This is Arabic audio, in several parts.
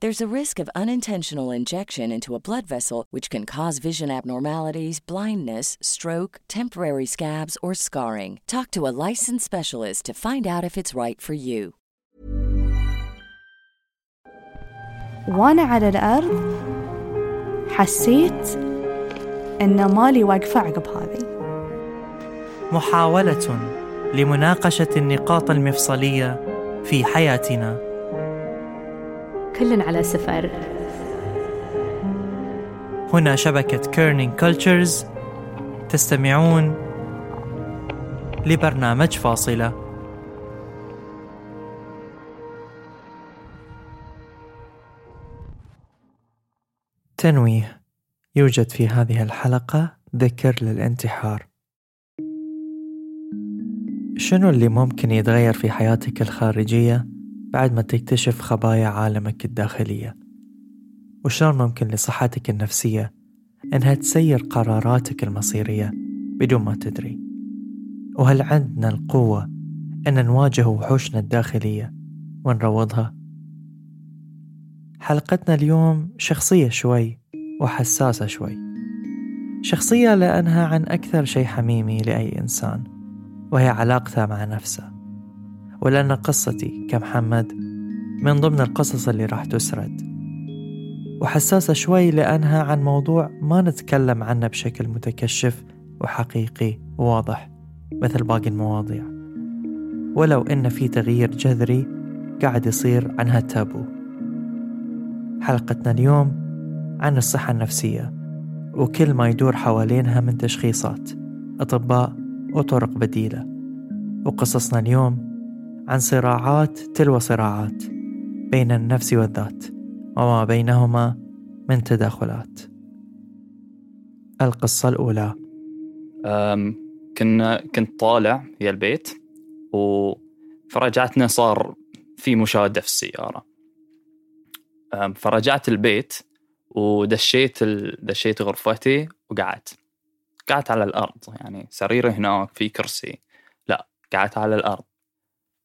There's a risk of unintentional injection into a blood vessel, which can cause vision abnormalities, blindness, stroke, temporary scabs, or scarring. Talk to a licensed specialist to find out if it's right for you. وأنا على الأرض حسيت إن مالي واقفة عقب هذه محاولة لمناقشة النقاط المفصلية في حياتنا كل على سفر. هنا شبكة Kerning Cultures تستمعون لبرنامج فاصلة. تنويه. يوجد في هذه الحلقة ذكر للانتحار. شنو اللي ممكن يتغير في حياتك الخارجية؟ بعد ما تكتشف خبايا عالمك الداخلية. وشلون ممكن لصحتك النفسية إنها تسير قراراتك المصيرية بدون ما تدري؟ وهل عندنا القوة أن نواجه وحوشنا الداخلية ونروضها؟ حلقتنا اليوم شخصية شوي وحساسة شوي. شخصية لأنها عن أكثر شيء حميمي لأي إنسان وهي علاقته مع نفسه ولأن قصتي كمحمد من ضمن القصص اللي راح تسرد. وحساسة شوي لأنها عن موضوع ما نتكلم عنه بشكل متكشف وحقيقي وواضح مثل باقي المواضيع. ولو إن في تغيير جذري قاعد يصير عنها تابو. حلقتنا اليوم عن الصحة النفسية وكل ما يدور حوالينها من تشخيصات أطباء وطرق بديلة. وقصصنا اليوم عن صراعات تلو صراعات بين النفس والذات وما بينهما من تداخلات. القصة الأولى. كنا كنت طالع يا البيت فرجعتنا صار في مشاهدة في السيارة. فرجعت البيت ودشيت ال... دشيت غرفتي وقعدت. قعدت على الأرض يعني سريري هناك في كرسي. لا قعدت على الأرض.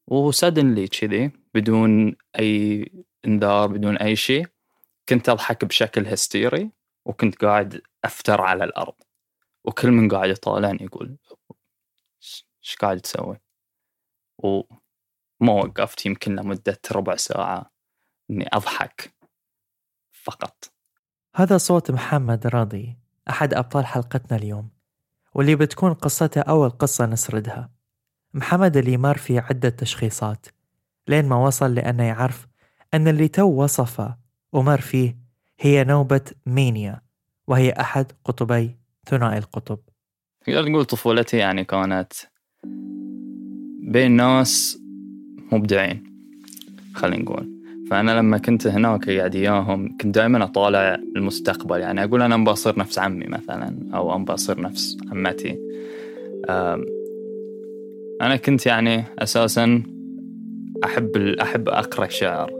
وسدنلي كذي بدون أي انذار بدون أي شيء كنت أضحك بشكل هستيري وكنت قاعد أفتر على الأرض. وكل من قاعد يطالعني يقول إيش قاعد تسوي؟ وما وقفت يمكن لمدة ربع ساعة إني أضحك فقط. هذا صوت محمد راضي أحد أبطال حلقتنا اليوم. واللي بتكون قصته أول قصة نسردها. محمد اللي مر في عدة تشخيصات لين ما وصل لأنه يعرف أن اللي تو وصفه ومر فيه هي نوبة مينيا وهي أحد قطبي ثنائي القطب. تقدر تقول طفولتي يعني كانت بين ناس مبدعين خلينا نقول. فأنا لما كنت هناك قاعد إياهم كنت دائما أطالع المستقبل. يعني أقول أنا أبغى أصير نفس عمي مثلا أو أبغى أصير نفس عمتي. أنا كنت يعني أساسا أحب أحب أقرأ شعر.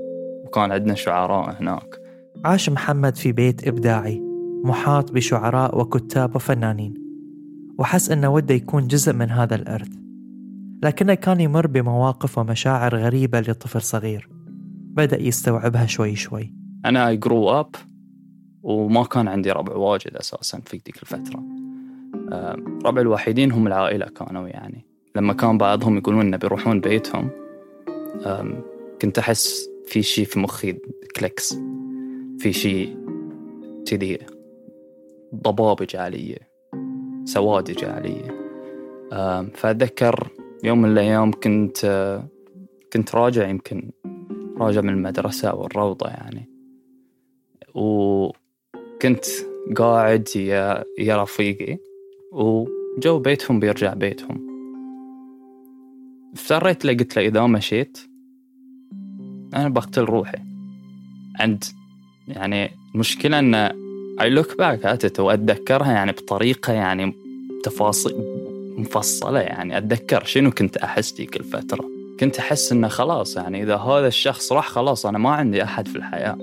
وكان عندنا شعراء هناك. عاش محمد في بيت إبداعي محاط بشعراء وكتاب وفنانين. وحس أنه وده يكون جزء من هذا الإرث. لكنه كان يمر بمواقف ومشاعر غريبة لطفل صغير. بدأ يستوعبها شوي شوي. أنا I grew up وما كان عندي ربع واجد أساسا في ذيك الفترة. آم، ربع الوحيدين هم العائلة كانوا يعني. لما كان بعضهم يقولون إنه بيروحون بيتهم كنت أحس في شيء في مخي كليكس. في شيء كذي ضبابج علي سوادج علي فأتذكر يوم من الأيام كنت كنت راجع يمكن راجع من المدرسة أو الروضة يعني. وكنت قاعد يا يا رفيقي وجو بيتهم بيرجع بيتهم. افتريت له قلت له إذا مشيت أنا بقتل روحي. عند يعني المشكلة أن look back at it وأتذكرها يعني بطريقة يعني تفاصيل مفصلة يعني. أتذكر شنو كنت أحس ديك الفترة. كنت أحس إنه خلاص يعني إذا هذا الشخص راح خلاص أنا ما عندي أحد في الحياة.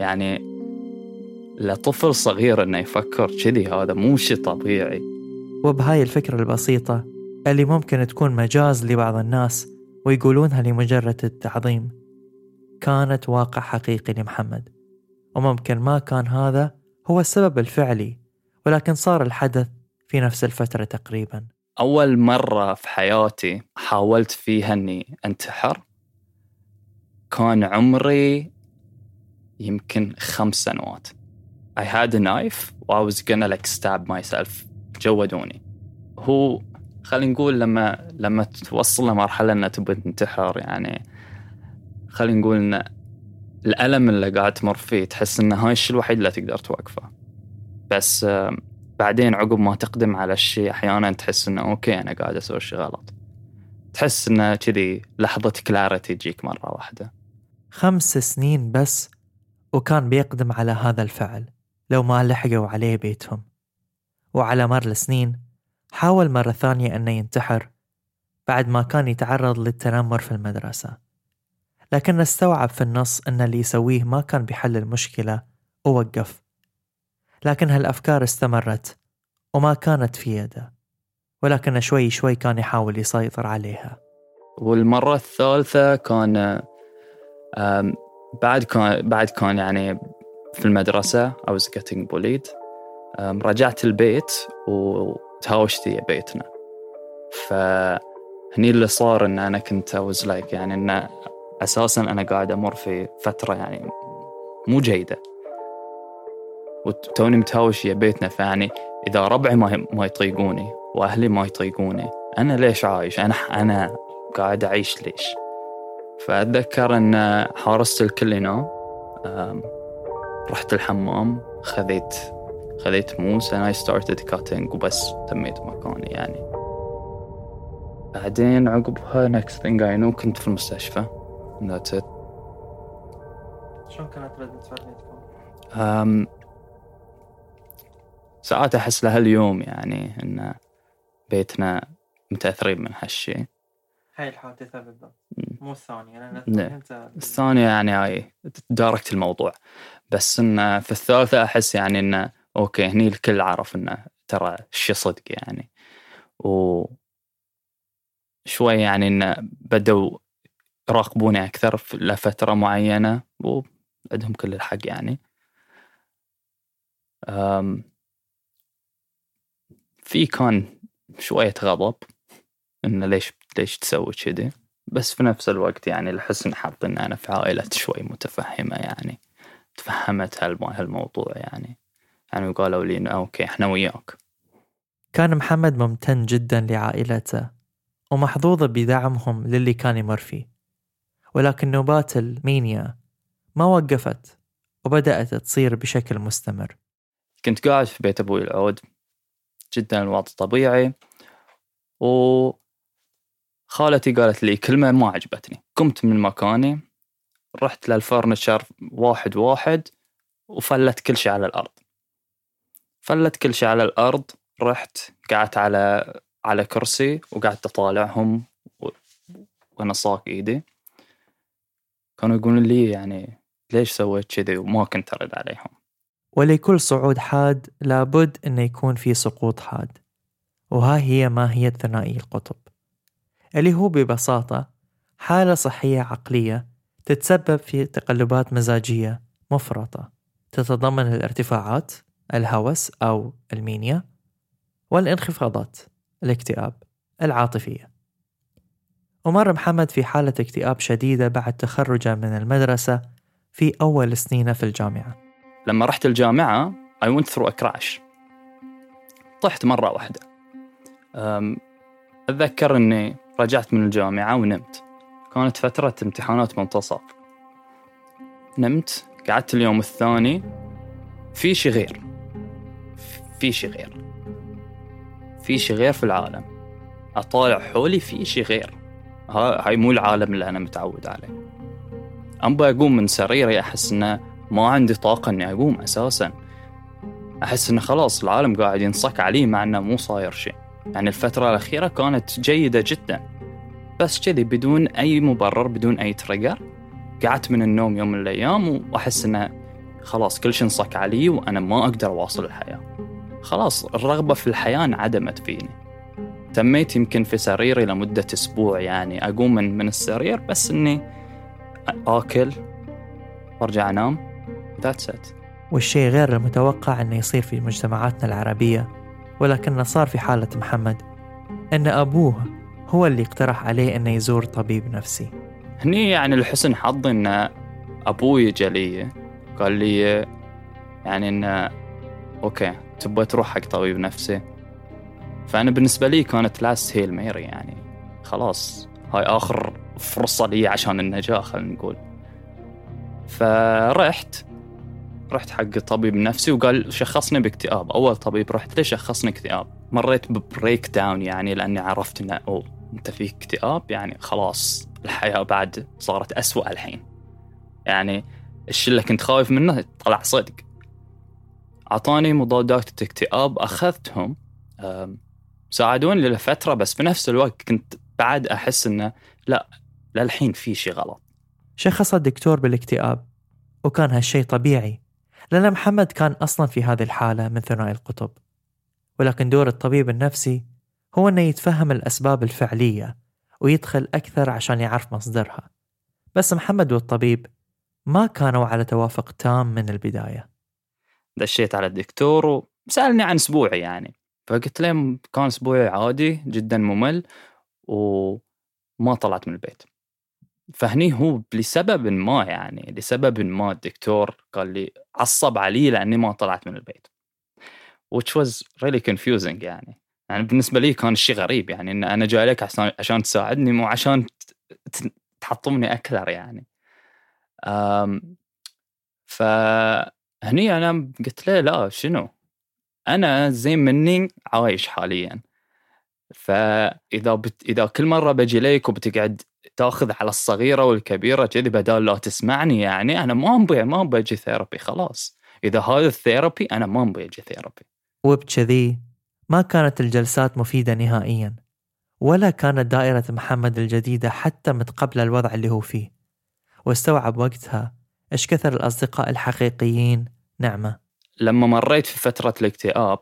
يعني لطفل صغير إنه يفكر كذي هذا مو شيء طبيعي. وبهاي الفكرة البسيطة اللي ممكن تكون مجاز لبعض الناس ويقولونها لمجرد التعظيم. كانت واقع حقيقي لمحمد وممكن ما كان هذا هو السبب الفعلي ولكن صار الحدث في نفس الفترة تقريبا. أول مرة في حياتي حاولت فيها إني أنتحر كان عمري يمكن خمس سنوات. I had a knife و I was gonna like stab myself. جودوني. هو خلينا نقول لما لما توصل لمرحلة إنها تبغى تنتحر يعني خلينا نقول إن الألم اللي قاعد تمر فيه تحس إن هاي الشيء الوحيد اللي تقدر توقفه. بس بعدين عقب ما تقدم على الشيء أحيانا تحس انه okay أنا قاعد أسوي شيء غلط. تحس انه كذي لحظة كلاريتي تجيك مرة واحدة. خمس سنين بس وكان بيقدم على هذا الفعل لو ما لحقوا عليه بيتهم. وعلى مر السنين حاول مرة ثانية أنه ينتحر بعد ما كان يتعرض للتنمر في المدرسة. لكن استوعب في النص أن اللي يسويه ما كان بيحل المشكلة ووقف. لكن هالأفكار استمرت وما كانت في يده ولكن شوي شوي كان يحاول يسيطر عليها. والمرة الثالثة كان بعد كان بعد كان يعني في المدرسة I was getting bullied. رجعت البيت وتهاوشت يا بيتنا. فهني اللي صار إن أنا كنت was like يعني إن أساسا أنا قاعد أمر في فترة يعني مو جيدة. وتوني متهاوش يا بيتنا فيعني إذا ربعي ما ما يطيقوني وأهلي ما يطيقوني أنا ليش عايش؟ أنا أنا قاعد أعيش ليش؟ فأتذكر إن حارست الكل ينام رحت الحمام خذيت خذيت موس and I started cutting وبس تميت مكاني يعني. بعدين عقبها next thing I know كنت في المستشفى. That's it. شلون كانت ردة فعلكم؟ أم ساعات أحس لهاليوم يعني إن بيتنا متأثرين من هالشيء هاي الحادثة بالضبط. مو الثانية لأن نعم. أنت الثانية يعني هاي داركت الموضوع. بس إن في الثالثة أحس يعني إنه okay هني الكل عرف إنه ترى الشي صدق يعني. و شوي يعني إنه بدوا يراقبوني أكثر في- لفترة معينة وعندهم كل الحق يعني. أم، في كان شوية غضب إنه ليش ليش تسوي كذي. بس في نفس الوقت يعني لحسن حظ إن أنا في عائلة شوي متفهمة يعني. تفهمت هالم- هالموضوع يعني. يعني وقالوا لي إنه أوكي إحنا وياك. كان محمد ممتن جدا لعائلته ومحظوظ بدعمهم للي كان يمر فيه. ولكن نوبات المينيا ما وقفت وبدأت تصير بشكل مستمر. كنت قاعد في بيت أبوي العود جدا الوضع طبيعي و خالتي قالت لي كلمة ما عجبتني. قمت من مكاني رحت للفرنشر واحد واحد وفلت كل شيء على الأرض. فلت كل شيء على الأرض رحت قعدت على على كرسي وقعدت أطالعهم و... وأنا صاك إيدي. كانوا يقولون لي يعني ليش سويت كذي وما كنت أرد عليهم. ولكل صعود حاد لابد أن يكون في سقوط حاد. وها هي ماهية ثنائي القطب. اللي هو ببساطة حالة صحية عقلية تتسبب في تقلبات مزاجية مفرطة تتضمن الارتفاعات الهوس أو المينيا والانخفاضات الاكتئاب العاطفية. ومر محمد في حالة اكتئاب شديدة بعد تخرجه من المدرسة في أول سنينه في الجامعة. لما رحت الجامعة I went through a crash. طحت مرة واحدة. أتذكر أني رجعت من الجامعة ونمت. كانت فترة امتحانات منتصف. نمت قعدت اليوم الثاني في شي غير في شي غير. في شي غير في العالم. أطالع حولي في شي غير. ها- هاي مو العالم اللي أنا متعود عليه. أبى أقوم من سريري أحس إنه ما عندي طاقة إني أقوم أساسا. أحس إنه خلاص العالم قاعد ينصك علي مع إنه مو صاير شيء يعني الفترة الأخيرة كانت جيدة جدا. بس كذي بدون أي مبرر بدون أي تريجر قعدت من النوم يوم من الأيام وأحس إنه خلاص كل شيء انصك علي وأنا ما أقدر أواصل الحياة. خلاص الرغبة في الحياة انعدمت فيني. تميت يمكن في سريري لمدة أسبوع يعني أقوم من, من السرير بس إني آكل وأرجع أنام That's it. والشيء غير المتوقع أنه يصير في مجتمعاتنا العربية ولكنه صار في حالة محمد أن أبوه هو اللي اقترح عليه أنه يزور طبيب نفسي. هني يعني لحسن حظي إن أبوي جالي قال لي يعني إن okay تبغى تروح حق طبيب نفسي. فأنا بالنسبة لي كانت last Hail Mary يعني. خلاص هاي آخر فرصة لي عشان النجاة خلينا نقول. فرحت. رحت حق طبيب نفسي وقال شخصني باكتئاب. أول طبيب رحت له شخصني اكتئاب. مريت ببريك داون يعني لأني عرفت إنه اوه أنت فيك اكتئاب يعني خلاص الحياة بعد صارت أسوأ الحين. يعني الشيء اللي كنت خايف منه طلع صدق. أعطاني مضادات اكتئاب أخذتهم ساعدوني لفترة بس في نفس الوقت كنت بعد أحس إنه لا للحين في شيء غلط. شخص الدكتور بالاكتئاب وكان هالشيء طبيعي لأن محمد كان أصلا في هذه الحالة من ثنائي القطب. ولكن دور الطبيب النفسي هو أنه يتفهم الأسباب الفعلية ويدخل أكثر عشان يعرف مصدرها. بس محمد والطبيب ما كانوا على توافق تام من البداية. دشيت على الدكتور وسألني عن أسبوعي يعني. فقلت له كان أسبوعي عادي جدا ممل وما طلعت من البيت. فهني هو لسبب ما يعني لسبب ما الدكتور قال لي عصب علي لأني ما طلعت من البيت. Which was really confusing يعني. يعني بالنسبة لي كان شيء غريب يعني إن أنا جاي لك عشان تساعدني مو عشان تحطمني أكثر يعني. أم فهني أنا قلت له لا شنو؟ أنا زين مني عايش حاليا. فإذا بت... إذا كل مرة بجي لك وبتقعد تأخذ على الصغيرة والكبيرة كذي بدال لا تسمعني يعني أنا ما ابي ما ابي therapy خلاص. إذا هذا ال therapy أنا ما ابي أجي therapy وبكذي ما كانت الجلسات مفيدة نهائيا ولا كانت دايرة محمد الجديدة حتى متقبلة الوضع اللي هو فيه. واستوعب وقتها إيش كثر الأصدقاء الحقيقيين؟ نعمة. لما مريت في فترة الاكتئاب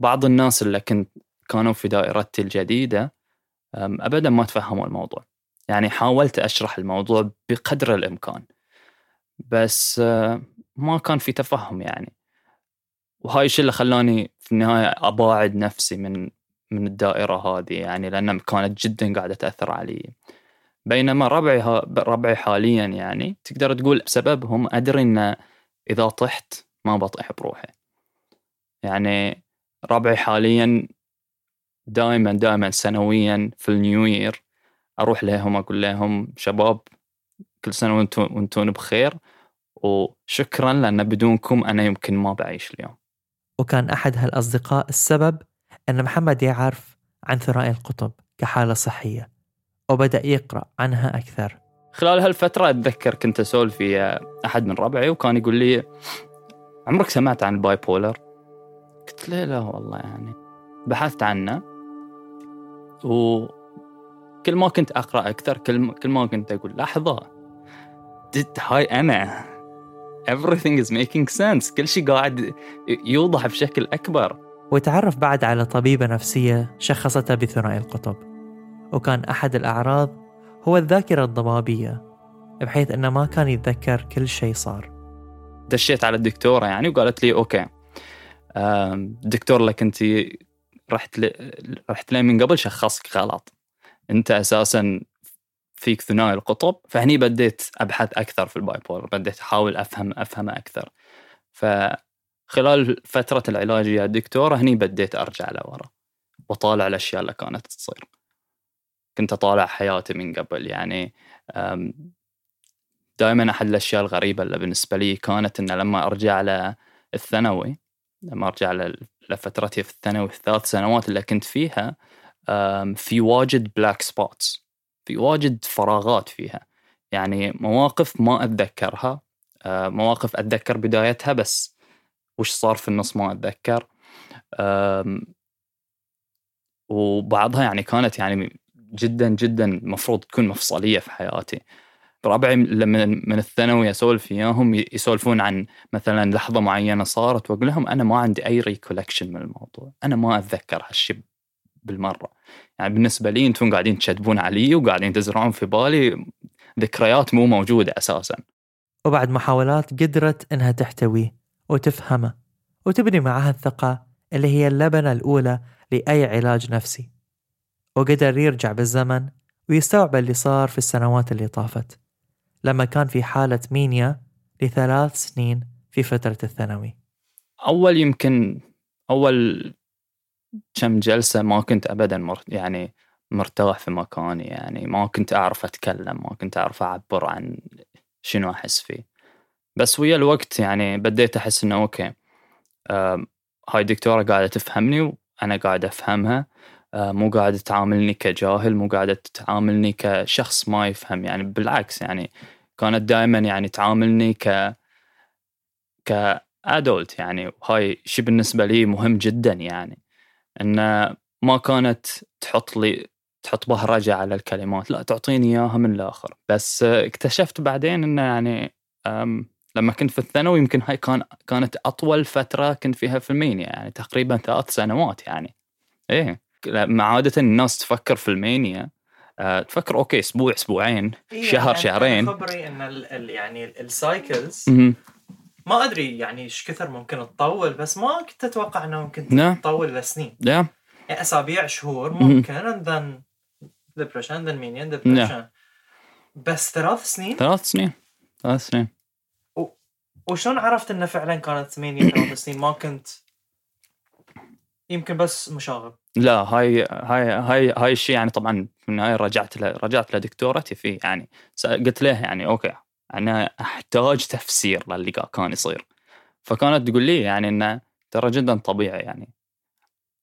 بعض الناس اللي كنت كانوا في دائرتي الجديدة أم، ابدا ما تفهموا الموضوع. يعني حاولت أشرح الموضوع بقدر الإمكان. بس ما كان في تفهم يعني. وهاي الشيء اللي خلاني في النهاية أباعد نفسي من من الدائرة هذه يعني لأنها كانت جدا قاعدة تأثر علي. بينما ربعي ربعي حاليا يعني تقدر تقول بسببهم أدري إن إذا طحت ما بطيح بروحي. يعني ربعي حاليا دائما دائما سنويا في النيو يير أروح لهم أقول لهم شباب كل سنة وأنتم وأنتم بخير وشكرا لأن بدونكم أنا يمكن ما بعيش اليوم. وكان أحد هالأصدقاء السبب أن محمد يعرف عن ثنائي القطب كحالة صحية. وبدأ يقرأ عنها أكثر. خلال هالفترة أتذكر كنت أسولف ويا أحد من ربعي وكان يقول لي عمرك سمعت عن ال bipolar؟ قلت له لا والله يعني. بحثت عنه وكل ما كنت أقرأ أكثر كل كل ما كنت أقول لحظة هاي أنا everything is making sense. كل شيء قاعد يوضح بشكل أكبر. وتعرف بعد على طبيبة نفسية شخصته بثنائي القطب. وكان أحد الأعراض هو الذاكرة الضبابية بحيث أنه ما كان يتذكر كل شيء صار. دشيت على الدكتورة يعني وقالت لي okay. الدكتور اللي كنت رحت ل... رحت له من قبل شخصك غلط. أنت أساسا فيك ثنائي القطب فهني بديت أبحث أكثر في ال bipolar بديت أحاول أفهم افهمه أكثر. فخلال فترة العلاج يا الدكتورة هني بديت أرجع لورا وأطالع الأشياء اللي كانت تصير. كنت أطالع حياتي من قبل. يعني دائما أحد الأشياء الغريبة اللي بالنسبة لي كانت ان لما أرجع للثانوي لما أرجع ل- لفترتي في الثانوي في الثلاث سنوات اللي كنت فيها في واجد black spots في واجد فراغات فيها. يعني مواقف ما أتذكرها أه، مواقف أتذكر بدايتها بس وش صار في النص ما أتذكر. أم، وبعضها يعني كانت يعني جدا جدا المفروض تكون مفصلية في حياتي. ربعي لما من الثانوي أسولف وياهم يسولفون عن مثلا لحظة معينة صارت وأقول لهم أنا ما عندي أي ريكولكشن من الموضوع. أنا ما أتذكر هالشيء بالمرة. يعني بالنسبة لي أنتم قاعدين تشدبون علي وقاعدين تزرعون في بالي ذكريات مو موجودة أساسا. وبعد محاولات قدرت إنها تحتويه وتفهمه وتبني معها الثقة اللي هي اللبنة الأولى لأي علاج نفسي. وقدر يرجع بالزمن ويستوعب اللي صار في السنوات اللي طافت لما كان في حالة مينيا لثلاث سنين في فترة الثانوي. أول يمكن أول كم جلسة ما كنت ابدا مر يعني مرتاح في مكاني يعني ما كنت أعرف أتكلم ما كنت أعرف أعبر عن شنو أحس فيه. بس ويا الوقت يعني بديت أحس إنه أوكي آم، هاي الدكتورة قاعدة تفهمني وأنا قاعد أفهمها. آه، مو قاعدة تعاملني كجاهل مو قاعدة تعاملني كشخص ما يفهم. يعني بالعكس يعني كانت دائما يعني تعاملني ك ك adult. يعني وهاي شيء بالنسبة لي مهم جدا يعني. إنه ما كانت تحط لي تحط بهرجة على الكلمات. لا تعطيني إياها من الآخر. بس آه، اكتشفت بعدين إنه يعني لما كنت في الثانوي يمكن هاي كان كانت أطول فترة كنت فيها في ال mania. يعني تقريبا ثلاث سنوات يعني. إيه. لما عادة الناس تفكر في ال mania آه، تفكر okay أسبوع أسبوعين شهر شهرين. خبري إن ال يعني ال cycles. ما أدري يعني إيش كثر ممكن تطول بس ما كنت أتوقع إنه ممكن. تطول لسنين يعني أسابيع شهور. ممكن and then depression then mania depression. بس ثلاث سنين؟ ثلاث سنين ثلاث سنين. وشلون عرفت إنه فعلا كانت mania ثلاث سنين؟ ما كنت يمكن بس مشاغب. لا هاي هاي هاي هاي الشيء يعني طبعا في النهايه رجعت له رجعت لدكتورتي فيه يعني. س- قلت له يعني okay أنا أحتاج تفسير للي قا- كان يصير. فكانت تقول لي يعني إنه ترى جدا طبيعي يعني.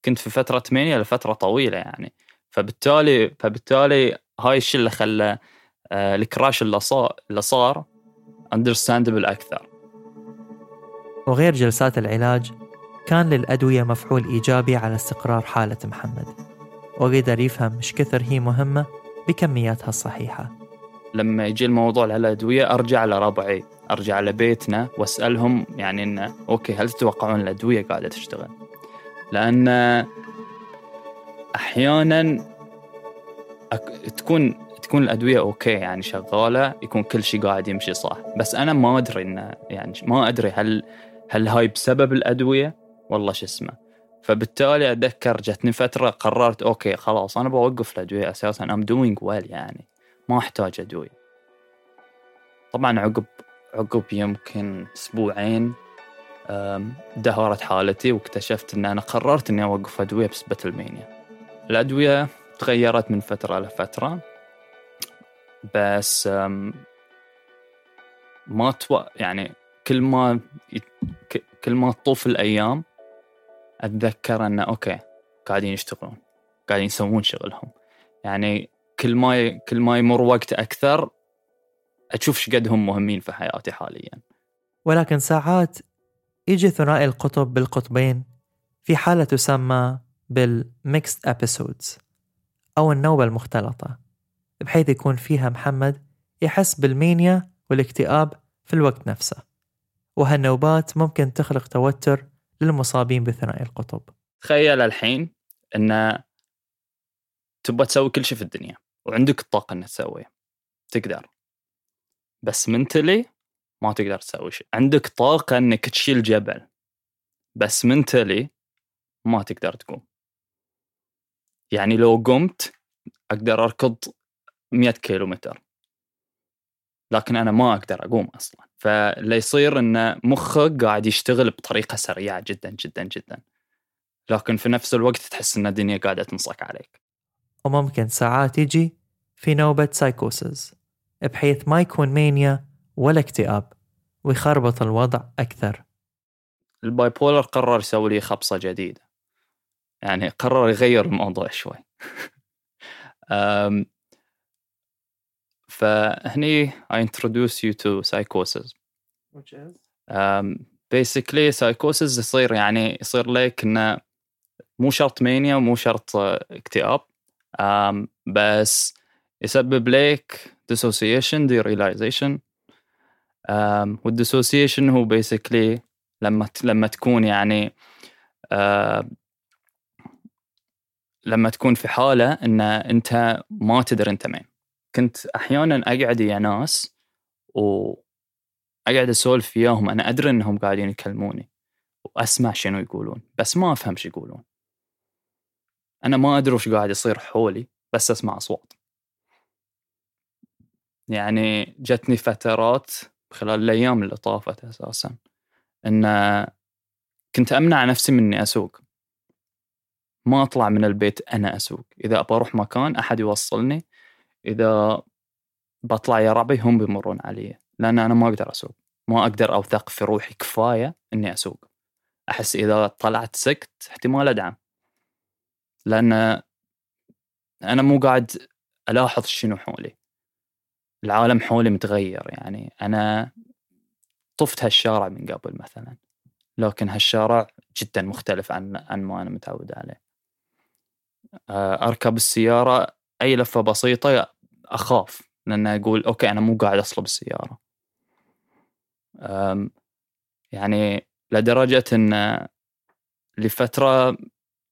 كنت في فترة mania لفترة طويلة يعني. فبالتالي فبالتالي هاي الشيء اللي خلى آه، ال crash اللي صار اللي صار understandable أكثر. وغير جلسات العلاج كان للأدوية مفعول إيجابي على استقرار حالة محمد. وقدر يفهم إيش كثر هي مهمة بكمياتها الصحيحة. لما يجي الموضوع على الأدوية أرجع لربعي أرجع لبيتنا وأسألهم يعني انه okay هل تتوقعون الأدوية قاعدة تشتغل؟ لأن أحيانا أك... تكون تكون الأدوية okay يعني شغالة يكون كل شيء قاعد يمشي صح. بس أنا ما أدري انه يعني ما أدري هل هل هاي بسبب الأدوية؟ والله شو اسمه. فبالتالي أتذكر جتني فترة قررت okay خلاص أنا بوقف الادويه أساسا. I'm doing well يعني. ما أحتاج ادويه طبعا عقب عقب يمكن أسبوعين دهورت حالتي واكتشفت إن أنا قررت إني أوقف أدوية بسبب ال mania الأدوية تغيرت من فترة لفترة بس ما تو... يعني كل ما كل ما تطوف الأيام أتذكر انه okay قاعدين يشتغلون قاعدين يسوون شغلهم يعني كل ما. كل ما يمر وقت أكثر أشوف قد هم مهمين في حياتي حاليا ولكن ساعات يجي ثنائي القطب بالقطبين في حالة تسمى بال mixed episodes أو النوبة المختلطة بحيث يكون فيها محمد يحس بالمينيا والاكتئاب في الوقت نفسه وهالنوبات ممكن تخلق توتر للمصابين بثنائي القطب. تخيل الحين إن تبغى تسوي كل شيء في الدنيا وعندك الطاقة إنك تسويه. تقدر. بس منتلي ما تقدر تسوي شيء. عندك طاقة إنك تشيل جبل. بس منتلي ما تقدر تقوم. يعني لو قمت أقدر أركض 100 كيلو متر لكن أنا ما أقدر أقوم أصلا. فاللي يصير ان مخك قاعد يشتغل بطريقة سريعة جدا جدا جدا. لكن في نفس الوقت تحس إن الدنيا قاعدة تنصك عليك. وممكن ساعات يجي في نوبة سايكوسز بحيث ما يكون مانيا ولا اكتئاب ويخربط الوضع أكثر. ال bipolar قرر يسوي لي خبصة جديدة. يعني قرر يغير الموضوع شوي. فهني I introduce you to psychosis. Um, basically psychosis يصير يعني يصير لك إنه مو شرط mania ومو شرط اكتئاب. Um, بس يسبب لك dissociation derealization. Um, والديسوسيشن هو basically لما لما تكون يعني uh, لما تكون في حالة إن أنت ما تدري أنت مين. كنت أحيانا أقعد يا ناس وأقعد أسولف وياهم. أنا أدري إنهم قاعدين يكلموني وأسمع شنو يقولون بس ما أفهم شو يقولون. أنا ما أدري وش قاعد يصير حولي بس أسمع أصوات. يعني جتني فترات خلال الأيام اللي طافت أساسا إن كنت أمنع نفسي من اني أسوق. ما أطلع من البيت أنا أسوق. إذا ابى أروح مكان أحد يوصلني إذا بطلع يا ربعي هم بيمرون علي لأن أنا ما أقدر أسوق. ما أقدر أوثق في روحي كفاية إني أسوق. أحس إذا طلعت سكت احتمال أدعم. لأن أنا مو قاعد ألاحظ شنو حولي. العالم حولي متغير يعني. أنا طفت هالشارع من قبل مثلا. لكن هالشارع جدا مختلف عن عن ما أنا متعود عليه. أركب السيارة أي لفة بسيطة أخاف لأن أقول أوكي أنا مو قاعد أصلب السيارة. يعني لدرجة أن لفترة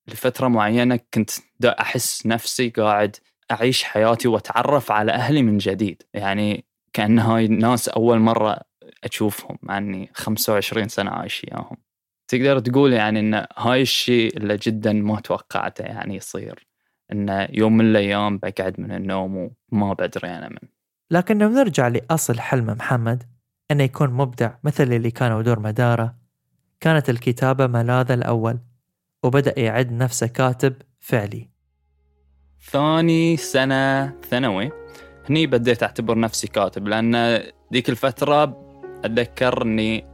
لفترة معينة كنت دا أحس نفسي قاعد أعيش حياتي وأتعرف على أهلي من جديد. يعني كأن هاي الناس أول مرة أشوفهم مع أني 25 سنة عايش وياهم تقدر تقول يعني أن هاي الشيء اللي جدا ما توقعته يعني يصير. إن يوم من الأيام بقعد من النوم وما بدري أنا من. لكن لو نرجع لأصل حلم محمد إنه يكون مبدع مثل اللي كانوا دور مدارة. كانت الكتابة ملاذه الأول وبدأ يعد نفسه كاتب فعلي. ثاني سنة ثانوي هني بديت أعتبر نفسي كاتب لأن ذيك الفترة أتذكر إني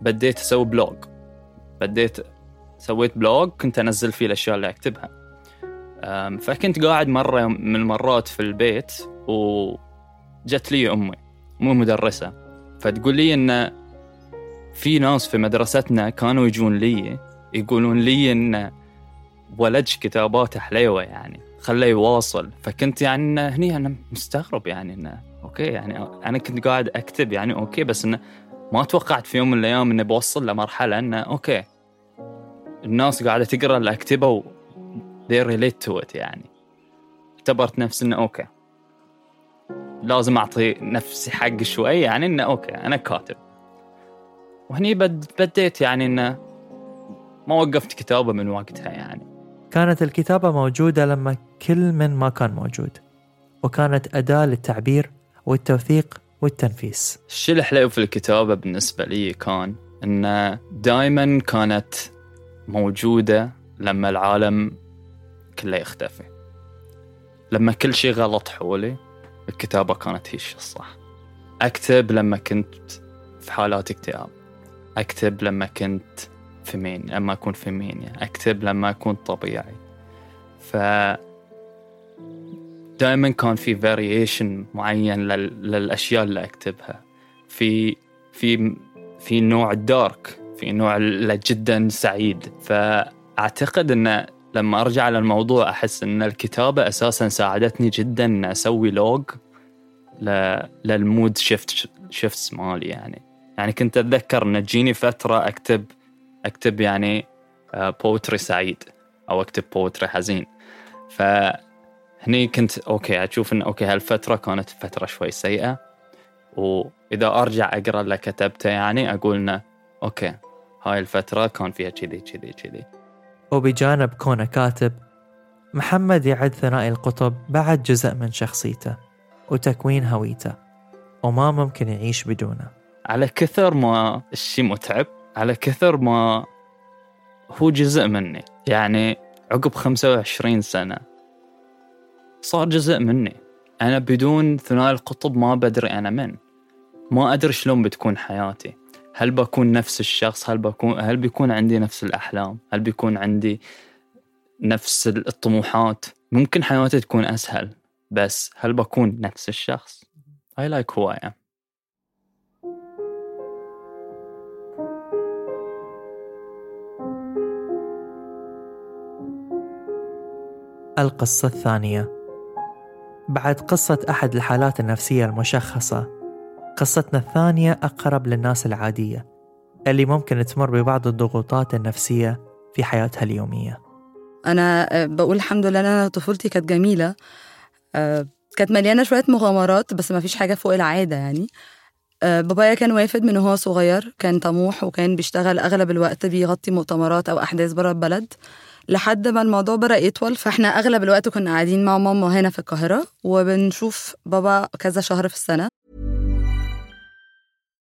بديت أسوي blog بديت سويت blog كنت أنزل فيه الأشياء اللي أكتبها. فكنت قاعد مرة من المرات في البيت وجت لي أمي مو مدرسة. فتقول لي إن في ناس في مدرستنا كانوا يجون لي يقولون لي إن ولدش كتاباته حليوة يعني خليه يواصل. فكنت يعني هني أنا مستغرب يعني انه okay يعني أنا كنت قاعد أكتب يعني okay بس انه ما توقعت في يوم من الأيام إني بوصل لمرحلة انه okay الناس قاعدة تقرأ اللي اكتبه و they relate to it يعني. اعتبرت نفسي إنه okay. لازم أعطي نفسي حق شوي يعني إنه okay أنا كاتب. وهني بد بديت يعني إنه ما وقفت كتابة من وقتها يعني. كانت الكتابة موجودة لما كل من ما كان موجود. وكانت أداة للتعبير والتوثيق والتنفيس. الشيء الحلو في الكتابة بالنسبة لي كان أنه دائما كانت موجودة لما العالم كله يختفي. لما كل شيء غلط حولي الكتابة كانت هي الشيء الصح. أكتب لما كنت في حالات اكتئاب. أكتب لما كنت في مين لما أكون في مين أكتب لما أكون طبيعي. ف دائما كان في فاريشن معين للأشياء اللي أكتبها. في في في نوع dark في نوع جدا سعيد. فأعتقد ان لما أرجع للموضوع أحس إن الكتابة أساسا ساعدتني جدا ان أسوي log لل mood shift shifts مالي يعني. يعني كنت أتذكر إن تجيني فترة أكتب أكتب يعني poetry آه، سعيد أو أكتب poetry حزين. ف هني كنت okay أشوف إن okay هالفترة كانت فترة شوي سيئة. وإذا أرجع أقرأ اللي كتبته يعني أقول إنه أوكي هاي الفترة كان فيها كذي كذي كذي. وبجانب كونه كاتب محمد يعد ثنائي القطب بعد جزء من شخصيته وتكوين هويته وما ممكن يعيش بدونه. على كثر ما الشيء متعب على كثر ما هو جزء مني. يعني عقب 25 سنة صار جزء مني. أنا بدون ثنائي القطب ما بدري أنا من. ما أدري شلون بتكون حياتي. هل بكون نفس الشخص؟ هل بكون هل بيكون عندي نفس الأحلام؟ هل بيكون عندي نفس الطموحات؟ ممكن حياتي تكون أسهل بس هل بكون نفس الشخص؟ I like who I am. القصة الثانية. بعد قصة أحد الحالات النفسية المشخصة قصتنا الثانية أقرب للناس العادية اللي ممكن تمر ببعض الضغوطات النفسية في حياتها اليومية. أنا آه، بقول الحمد لله أنا طفولتي كانت جميلة. آه، كانت مليانة شوية مغامرات بس ما فيش حاجة فوق العادة يعني. آه، بابايا كان وافد من وهو صغير كان طموح وكان بيشتغل أغلب الوقت بيغطي مؤتمرات أو أحداث بره البلد. لحد ما الموضوع بدأ يطول فإحنا أغلب الوقت كنا قاعدين مع ماما هنا في القاهرة وبنشوف بابا كذا شهر في السنة.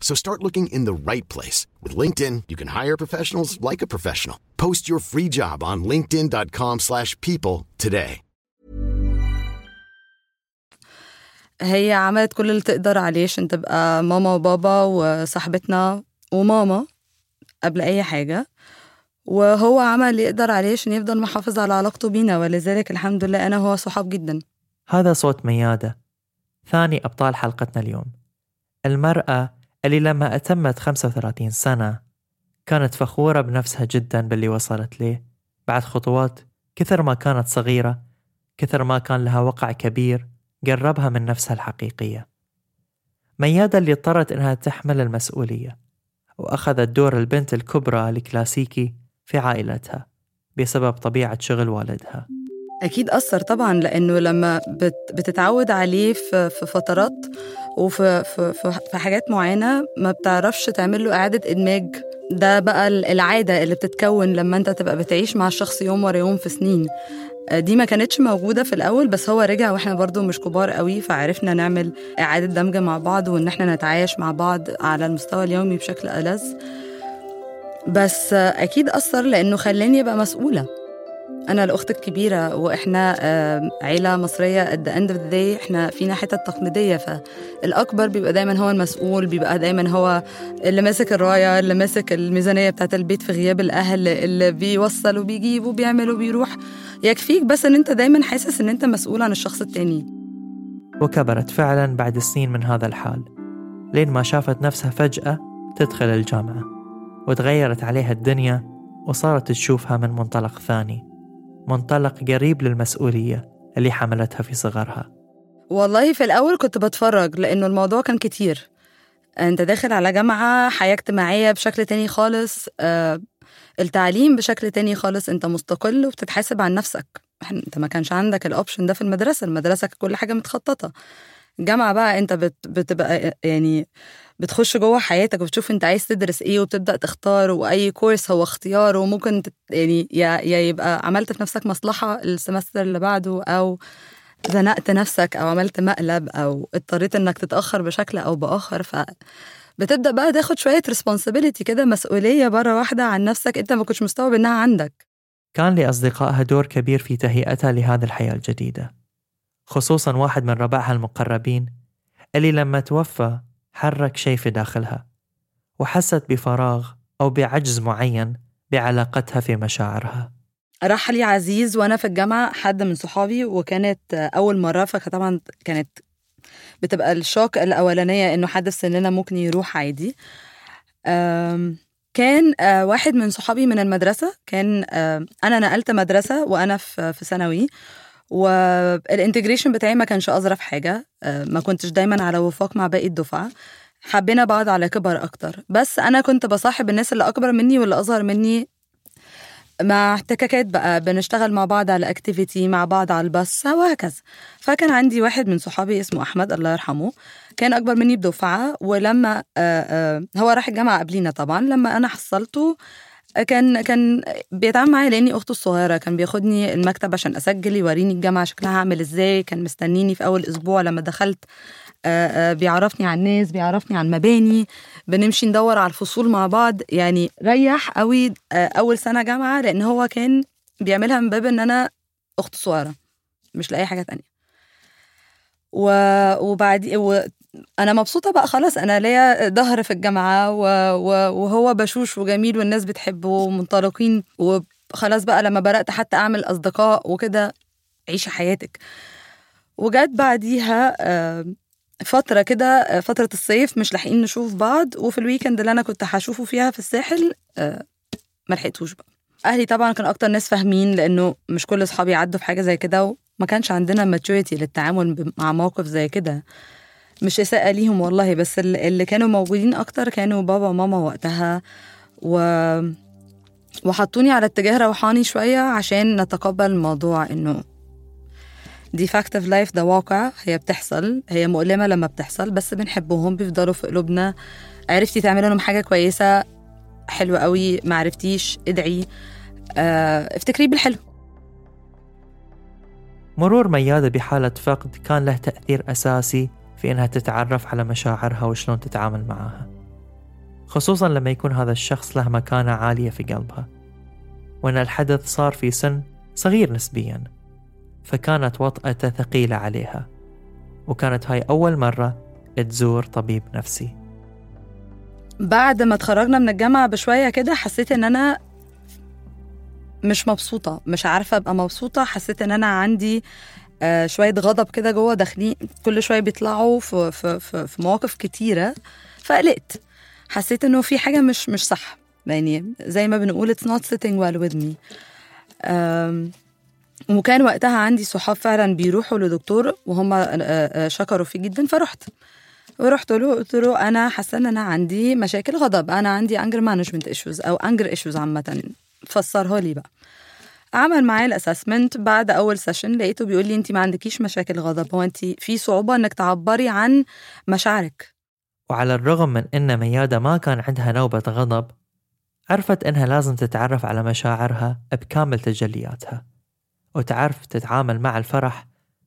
So start looking in the right place. With LinkedIn, you can hire professionals like a professional. Post your free job on linkedin.com slash people today. هي عملت كل اللي تقدر عليه عشان تبقى ماما وبابا وصاحبتنا وماما قبل أي حاجة وهو عمل اللي يقدر عليه عشان يفضل محافظ على علاقته بينا ولذلك الحمد لله أنا وهو صحاب جدا هذا صوت ميادة ثاني أبطال حلقتنا اليوم المرأة اللي لما أتمت 35 سنة كانت فخورة بنفسها جدا باللي وصلت ليه. بعد خطوات كثر ما كانت صغيرة كثر ما كان لها وقع كبير قربها من نفسها الحقيقية. ميادة اللي اضطرت إنها تحمل المسؤولية وأخذت دور البنت الكبرى الكلاسيكي في عائلتها بسبب طبيعة شغل والدها. أكيد أثر طبعا لأنه لما بت بتتعود عليه في, فترات وفي في, في, في حاجات معينة ما بتعرفش تعمل له إعادة إدماج. ده بقى العادة اللي بتتكون لما أنت تبقى بتعيش مع الشخص يوم ورا يوم في سنين. دي ما كانتش موجودة في الأول بس هو رجع وإحنا برضو مش كبار قوي فعرفنا نعمل إعادة دمج مع بعض وإن إحنا نتعايش مع بعض على المستوى اليومي بشكل ألذ. بس أكيد أثر لأنه خلاني أبقى مسؤولة. أنا الأخت الكبيرة وإحنا عيلة مصرية at the end of the day إحنا فينا حتة تقليدية فالأكبر بيبقى دايما هو المسؤول بيبقى دايما هو اللي ماسك الراية اللي ماسك الميزانية بتاعت البيت في غياب الأهل اللي بيوصل وبيجيب وبيعمل وبيروح. يكفيك بس إن أنت دايما حاسس إن أنت مسؤول عن الشخص التاني. وكبرت فعلا بعد سنين من هذا الحال. لين ما شافت نفسها فجأة تدخل الجامعة وتغيرت عليها الدنيا وصارت تشوفها من منطلق ثاني. منطلق قريب للمسؤولية اللي حملتها في صغرها. والله في الأول كنت بتفرج لأنه الموضوع كان كتير. أنت داخل على جامعة حياة اجتماعية بشكل تاني خالص آه، التعليم بشكل تاني خالص أنت مستقل وبتتحاسب عن نفسك. أنت ما كانش عندك الأوبشن ده في المدرسة المدرسة كل حاجة متخططة. الجامعة بقى أنت بت بتبقى يعني بتخش جوه حياتك وبتشوف انت عايز تدرس إيه وبتبدأ تختار وأي course هو اختيار وممكن يعني يا يبقى عملت في نفسك مصلحة ال semester اللي بعده أو زنقت نفسك أو عملت مقلب أو اضطريت إنك تتأخر بشكل أو بآخر. ف بتبدأ بقى تاخد شوية responsibility كده مسؤولية مرة واحدة عن نفسك أنت ما كنتش مستوعب إنها عندك. كان لأصدقائها دور كبير في تهيئتها لهذه الحياة الجديدة خصوصا واحد من ربعها المقربين اللي لما توفى حرك شيء في داخلها وحست بفراغ أو بعجز معين بعلاقتها في مشاعرها. راح لي عزيز وأنا في الجامعة حد من صحابي وكانت أول مرة فطبعا كانت بتبقى الشوك الأولانية إنه حد في سننا ممكن يروح عادي. كان واحد من صحابي من المدرسة كان أنا نقلت مدرسة وأنا في في ثانوي. وال integration بتاعي ما كانش أظرف حاجة. آه، ما كنتش دايما على وفاق مع باقي الدفعة. حبينا بعض على كبر أكتر. بس أنا كنت بصاحب الناس اللي أكبر مني واللي أصغر مني مع احتكاكات بقى. بنشتغل مع بعض على activity مع بعض على الباص وهكذا. فكان عندي واحد من صحابي اسمه أحمد الله يرحمه كان أكبر مني بدفعة. ولما آه، آه، هو راح الجامعة قبلينا طبعا. لما أنا حصلته كان كان بيتعامل معايا لأني أخته الصغيرة. كان بياخدني المكتب عشان أسجل يوريني الجامعة شكلها عامل إزاي. كان مستنيني في أول أسبوع لما دخلت آه، آه، بيعرفني على الناس بيعرفني على المباني بنمشي ندور على الفصول مع بعض. يعني ريح قوي آه، أول سنة جامعة لأن هو كان بيعملها من باب إن أنا أخته صغيرة مش لأي حاجة تانية. و... وبعد. أنا مبسوطة بقى خلاص أنا ليا ظهر في الجامعة. وهو بشوش وجميل والناس بتحبه ومنطلقين وخلاص بقى لما بدأت حتى أعمل أصدقاء وكده عيشي حياتك وجت بعديها فترة كده فترة الصيف مش لاحقين نشوف بعض وفي ال weekend اللي أنا كنت هشوفه فيها في الساحل آه، ما لحقتوش بقى أهلي طبعا كانوا أكتر ناس فاهمين لأنه مش كل أصحابي عدوا في حاجة زي كده وما كانش عندنا maturity للتعامل مع موقف زي كده مش إساءة ليهم والله بس ال- اللي كانوا موجودين أكتر كانوا بابا وماما وقتها. و وحطوني على اتجاه روحاني شوية عشان نتقبل الموضوع إنه دي fact of life ده واقع هي بتحصل هي مؤلمة لما بتحصل بس بنحبهم بيفضلوا في قلوبنا. عرفتي تعملي لهم حاجة كويسة؟ حلوة قوي ما عرفتيش؟ ادعي. آه افتكري بالحلو. مرور ميادة بحالة فقد كان له تأثير أساسي في إنها تتعرف على مشاعرها وشلون تتعامل معها. خصوصا لما يكون هذا الشخص له مكانة عالية في قلبها. وأن الحدث صار في سن صغير نسبيا فكانت وطأته ثقيلة عليها. وكانت هاي أول مرة تزور طبيب نفسي. بعد ما اتخرجنا من الجامعة بشوية كده حسيت إن أنا مش مبسوطة مش عارفة أبقى مبسوطة. حسيت إن أنا عندي آه، شوية غضب كده جوه داخلين كل شوية بيطلعوا في, في, في, في مواقف كتيرة فقلقت. حسيت إنه في حاجة مش مش صح. يعني زي ما بنقول it's not sitting well with me. وكان وقتها عندي صحاب فعلا بيروحوا لدكتور وهم آه، آه، شكروا فيه جدا فرحت ورحت له قلت له أنا حاسة إن أنا عندي مشاكل غضب أنا عندي anger management issues أو anger issues عامة. فسرها لي بقى. عمل معايا ال assessment بعد أول session لقيته بيقول لي أنت ما عندكيش مشاكل غضب هو أنت في صعوبة إنك تعبري عن مشاعرك. وعلى الرغم من أن ميادة ما كان عندها نوبة غضب عرفت أنها لازم تتعرف على مشاعرها بكامل تجلياتها وتعرف تتعامل مع الفرح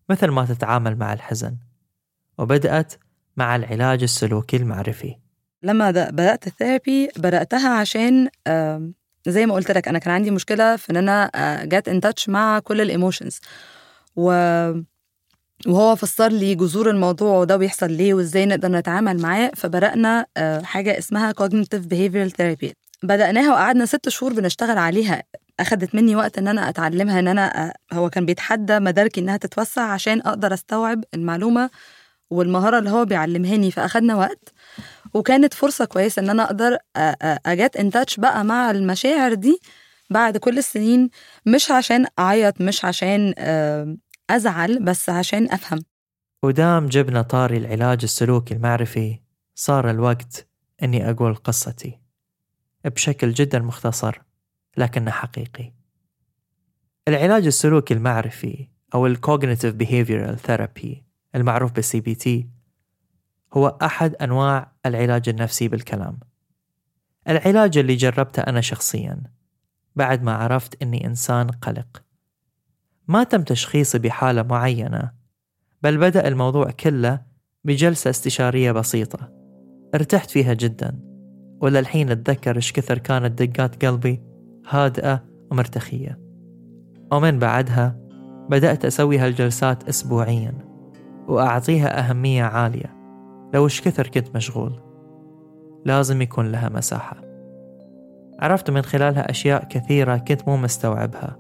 مثل ما تتعامل مع الحزن وبدأت مع العلاج السلوكي المعرفي. لما بدأت ال therapy بدأتها عشان زي ما قلت لك أنا كان عندي مشكلة في إن أنا get in touch مع كل ال emotions و وهو فسر لي جذور الموضوع وده بيحصل ليه وإزاي نقدر نتعامل معاه فبدانا آه، حاجة اسمها cognitive behavioral therapy. بدأناها وقعدنا ست شهور بنشتغل عليها. أخدت مني وقت إن أنا أتعلمها إن أنا آه، هو كان بيتحدى مداركي إنها تتوسع عشان أقدر أستوعب المعلومة والمهارة اللي هو بيعلمهاني فأخدنا وقت. وكانت فرصة كويسة إن أنا أقدر أجات إن تاتش بقى مع المشاعر دي بعد كل السنين مش عشان أعيط مش عشان أزعل بس عشان أفهم. ودام جبنا طاري العلاج السلوكي المعرفي صار الوقت أني أقول قصتي بشكل جدا مختصر لكنه حقيقي. العلاج السلوكي المعرفي أو ال Cognitive Behavioral Therapy المعروف بالسي بي تي هو أحد أنواع العلاج النفسي بالكلام. العلاج اللي جربته أنا شخصيا بعد ما عرفت أني إنسان قلق. ما تم تشخيصي بحالة معينة بل بدأ الموضوع كله بجلسة استشارية بسيطة. ارتحت فيها جدا وللحين أتذكر إيش كثر كانت دقات قلبي هادئة ومرتخية. ومن بعدها بدأت أسوي هالجلسات أسبوعيا وأعطيها أهمية عالية. لو إيش كثر كنت مشغول؟ لازم يكون لها مساحة. عرفت من خلالها أشياء كثيرة كنت مو مستوعبها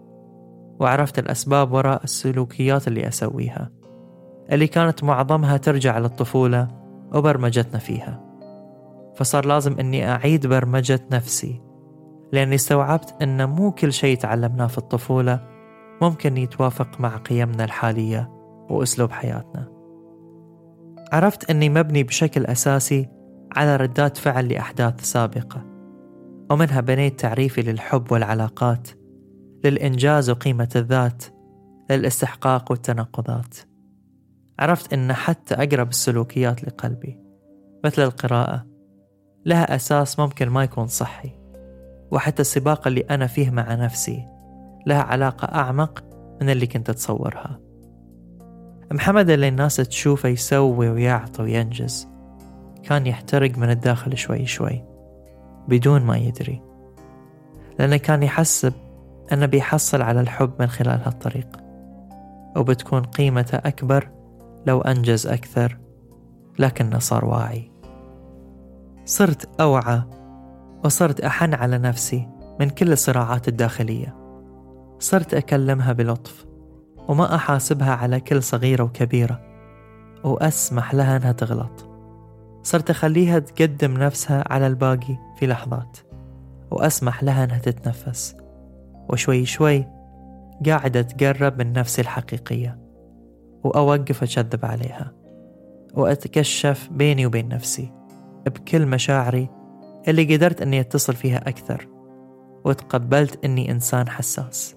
وعرفت الأسباب وراء السلوكيات اللي أسويها. اللي كانت معظمها ترجع للطفولة وبرمجتنا فيها. فصار لازم أني أعيد برمجة نفسي لأني استوعبت أن مو كل شيء تعلمناه في الطفولة ممكن يتوافق مع قيمنا الحالية وأسلوب حياتنا. عرفت أني مبني بشكل أساسي على ردات فعل لأحداث سابقة ومنها بنيت تعريفي للحب والعلاقات للإنجاز وقيمة الذات للاستحقاق والتناقضات. عرفت أن حتى أقرب السلوكيات لقلبي مثل القراءة لها أساس ممكن ما يكون صحي وحتى السباق اللي أنا فيه مع نفسي لها علاقة أعمق من اللي كنت أتصورها. محمد اللي الناس تشوفه يسوي ويعطي وينجز. كان يحترق من الداخل شوي شوي بدون ما يدري. لأنه كان يحسب أنه بيحصل على الحب من خلال هالطريق. وبتكون قيمته أكبر لو أنجز أكثر لكنه صار واعي. صرت أوعى وصرت أحن على نفسي من كل الصراعات الداخلية. صرت أكلمها بلطف. وما أحاسبها على كل صغيرة وكبيرة وأسمح لها أنها تغلط. صرت أخليها تقدم نفسها على الباقي في لحظات وأسمح لها أنها تتنفس. وشوي شوي قاعدة تقرب من نفسي الحقيقية وأوقف أكذب عليها وأتكشف بيني وبين نفسي بكل مشاعري اللي قدرت أني أتصل فيها أكثر وتقبلت أني إنسان حساس.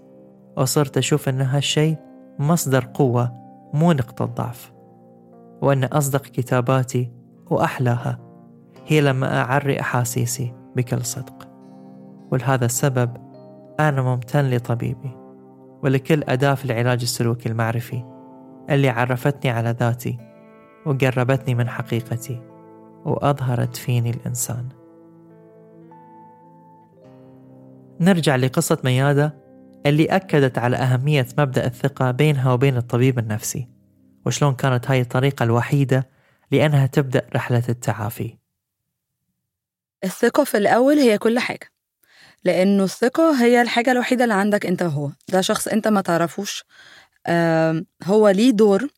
وصرت أشوف أن هالشي مصدر قوة مو نقطة ضعف وأن أصدق كتاباتي وأحلاها هي لما أعري أحاسيسي بكل صدق. ولهذا السبب أنا ممتن لطبيبي ولكل أداة في العلاج السلوكي المعرفي اللي عرفتني على ذاتي وقربتني من حقيقتي وأظهرت فيني الإنسان. نرجع لقصة ميادة اللي أكدت على أهمية مبدأ الثقة بينها وبين الطبيب النفسي وشلون كانت هاي الطريقة الوحيدة لأنها تبدأ رحلة التعافي. الثقة في الأول هي كل حاجة لأنه الثقة هي الحاجة الوحيدة اللي عندك أنت وهو. ده شخص أنت ما تعرفوش هو ليه دور